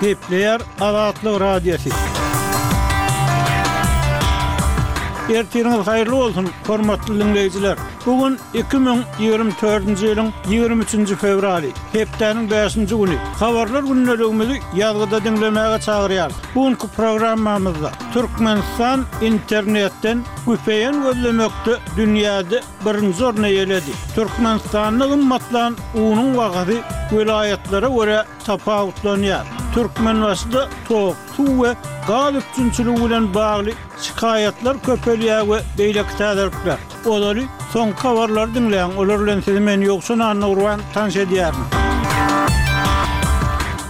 Gepleýär Azatlyk Radiosy. Ertiriňiz haýyrly bolsun, hormatly diňleýjiler! Bu gün 2024-nji ýylyň 23-nji fewraly, hepdäniň bäşinji güni. Habarlar gündeligimizi ýazgyda diňlemäge çagyrýarys. Bu günki programmamyzda Türkmenistan internetden güpeýen gözlemekde dünýäde birinji orny eýeledi. Türkmenistanda gymmatlan unuň bahazy welaýatlara görä tapawutlanýar. Türkmenbaşyda tok, suw we gaz üpjünçiligi bilen bagly şikaýatlar köpelýär we beýleki täzelikler. Ozaly soňky habarlary diňläň, olar bilen sizi men Ýowşan Annagurban tanyş edýärin.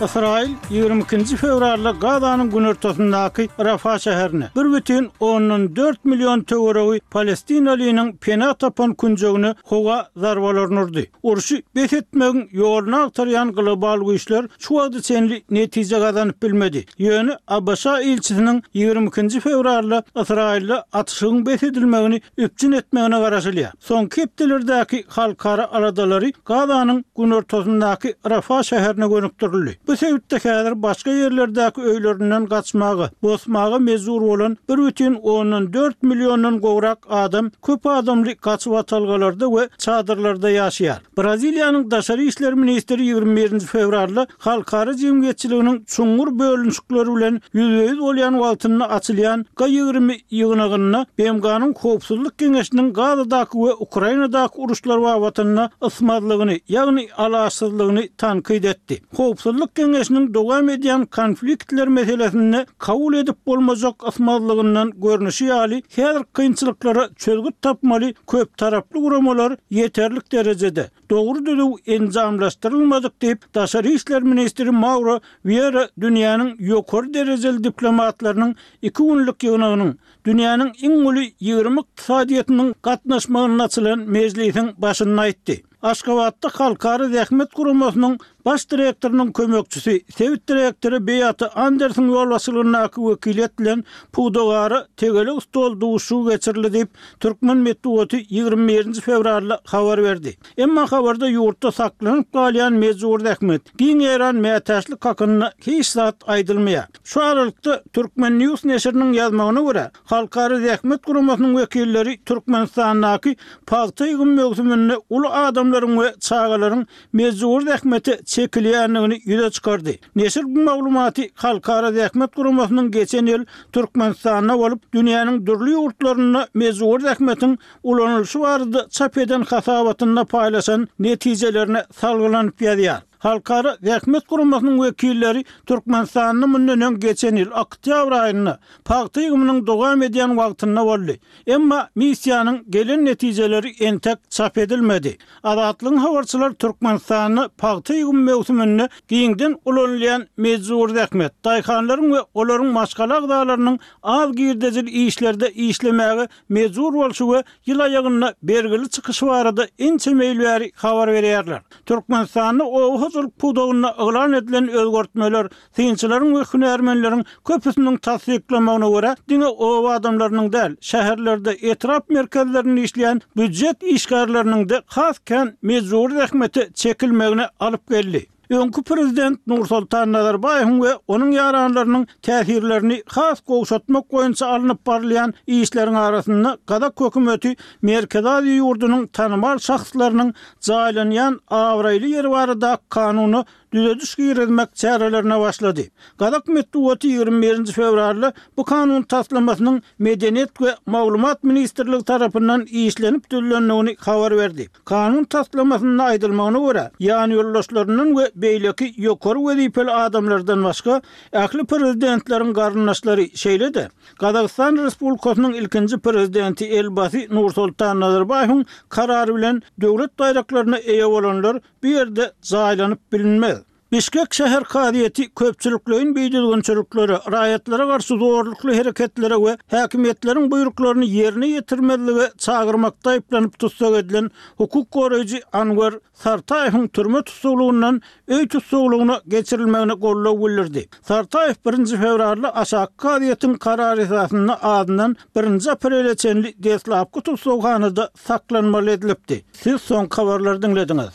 Ysraýyl Ýigrimi ikinji fewralda Gazanyň günortasyndaky Rafa şäherine bir bütin ondan dört million töweregi palestinalynyň pena tapan künjegine howa zarbalaryny urdy. Urşy bes etmegiň ýoluny agtarýan global güýçler şu wagta çenli netije gazanyp bilmedi. Ýöne ABŞ-a ilçisiniň ýigrimi ikinji fewralda Ysraýylda atyşygyň bes edilmegini üpjün etmegine garaşylýar. Soňky hepdelerdäki halkara aladalary Gazanyň günortasyndaky Rafah şäherine gönükdirildi. Bu sebitde häzir başga ýerlerdäki öýlerinden gaçmaga, bosmaga mejbur bolan bir bütin ondan dört milliondan gowrak adam köp adamly gaçybatalgalarda we çadyrlarda ýaşaýar. Braziliýanyň daşary işler ministri ýigrimi birinji fewralda halkara jemgyýetçiliginiň çuňňur bölünişikleri bilen ýüzbe-ýüz bolýan wagtynda açylýan G ýigrimi ýygnagynda BMG-niň Howpsuzlyk geňeşiniň Gazadaky we Ukrainadaky uruşlar babatynda ysmazlygyny, ýagny alaçsyzlygyny tankyt etdi. Howpsuzlyk geňeşiniň dowam edýän konfliktler meselesinde kabul edip bolmajak ysmazlygyndan görnüşi ýaly, häzirki kynçylyklara çözgüt tapmaly, Köptaraply guramalar ýeterlik derejede, dogry düzüw enjamlaşdyrylmadyk diýip, daşary işler ministri Mauro Wýera dünýäniň ýokary derejeli diplomatlarynyň iki günlük ýygnagynyň, dünýäniň iň uly ýigrimi ykdysadyýetiniň gatnaşmagynda açylan mejlisiň başynda aýtdy. Aşgabatda Halkara zähmet guramasynyň Baş direktorynyň kömekçisi, sebit direktory Beata Andersiň ýolbaşçylygyndaky wekiliýet bilen pudagara tegelek stol duşuşygy geçirildi diýip, türkmen metbugaty ýigrimi birinji fewralda habar berdi. Emma habarda ýurtda saklanyp galýan mejbury zähmet, giň ýaýran mätäçlik hakynda hiç zat aýdylmaýar. Şu aralykda, Turkmennews neşiriniň ýazmagyna görä, Halkara zähmet guramasynyň wekilleri Türkmenistandaky pagta egim möwsüminde uly adamlaryň we çagalaryň mejbury zähmete çekilýändigini ýüze çykardy. Neşir bu maglumaty Halkara zähmet guramasynyň geçen ýyl Türkmenistanda bolup, dünýäniň dürli ýurtlarynda mejbury zähmetiň ulanylyşy barada çap eden hasabatynda paýlaşan netijelerine salgylanyp ýazýar. Halkara zähmet guramasynyň wekilleri Türkmenistanda mundan öň geçen ýyl oktýabr aýynda pagta ýygymynyň dowam edýän wagtynda boldy. Emma missiýanyň gelen netijeleri entek çap edilmedi. Azatlygyň habarçylary Türkmenistanda pagta ýygym möwsüminde giňden ulanylýan mejbury zähmet, daýhanlaryň we olaryň maşgala agzalarynyň az girdejili işlerde işlemäge mejbur bolşy we ýyl aýagynda bergili çykyşy barada ençeme ýyl bäri habar berýärler. Türkmenistanda oba hojalyk pudagynda yglan edilen özgertmeler, synçylaryň we hünärmenleriň köpüsiniň tassyklamagyna görä, diňe oba adamlarynyň däl, şäherlerde, etrap merkezlerinde işleýän býujet işgärleriniň-de has kän mejbury zähmete çekilmegine alyp geldi. Öňki prezident Nursoltan Nazarbaýewiň we onuň ýaranlarynyň täsirlerini has gowşatmak boýunça alnyp barylýan işleriň arasynda gazak hökümeti Merkezi Aziýa ýurdunyň tanymal şahslarynyň jaýlanýan abraýly ýeri baradaky kanuna düzediş girizmek çärelerine başlady. Gazak metbugaty ýigrimi birinji fewralda bu kanun taslamasynyň Medeniýet we maglumat ministrligi tarapyndan işlenip düzülendigini habar berdi. Kanun taslamasynda aýdylmagyna görä, ýanýoldaşlaryndan we beýleki ýokary wezipeli adamlardan başga, ähli prezidentleriň garyndaşlary, şeýle-de, Gazagystan Respublikasynyň ilkinji prezidenti Elbasy Nursoltan Nazarbaýewiň karary bilen döwlet baýraklaryna eýe bolanlar bu ýerde jaýlanyp bilinmez. Bişkek şäher kazyýeti köpçülikleýin bidüzgünçiliklere, raýatlara garşy zorlukly hereketlere we häkimiýetleriň buýruklaryny ýerine ýetirmezlige çagyrmakda aýyplanyp tussag edilen hukuk goraýjy Anwer Sartaýewiň türme tussaglygyndan öý tussaglygyna geçirilmegine goldaw bildirdi. Sartaýew birinji fewralda aşaky kazyýetiň karary esasynda azyndan birinji aprele çenli deslapky tussaghanada saklanmaly edilipdi. Siz soňky habarlary diňlediňiz.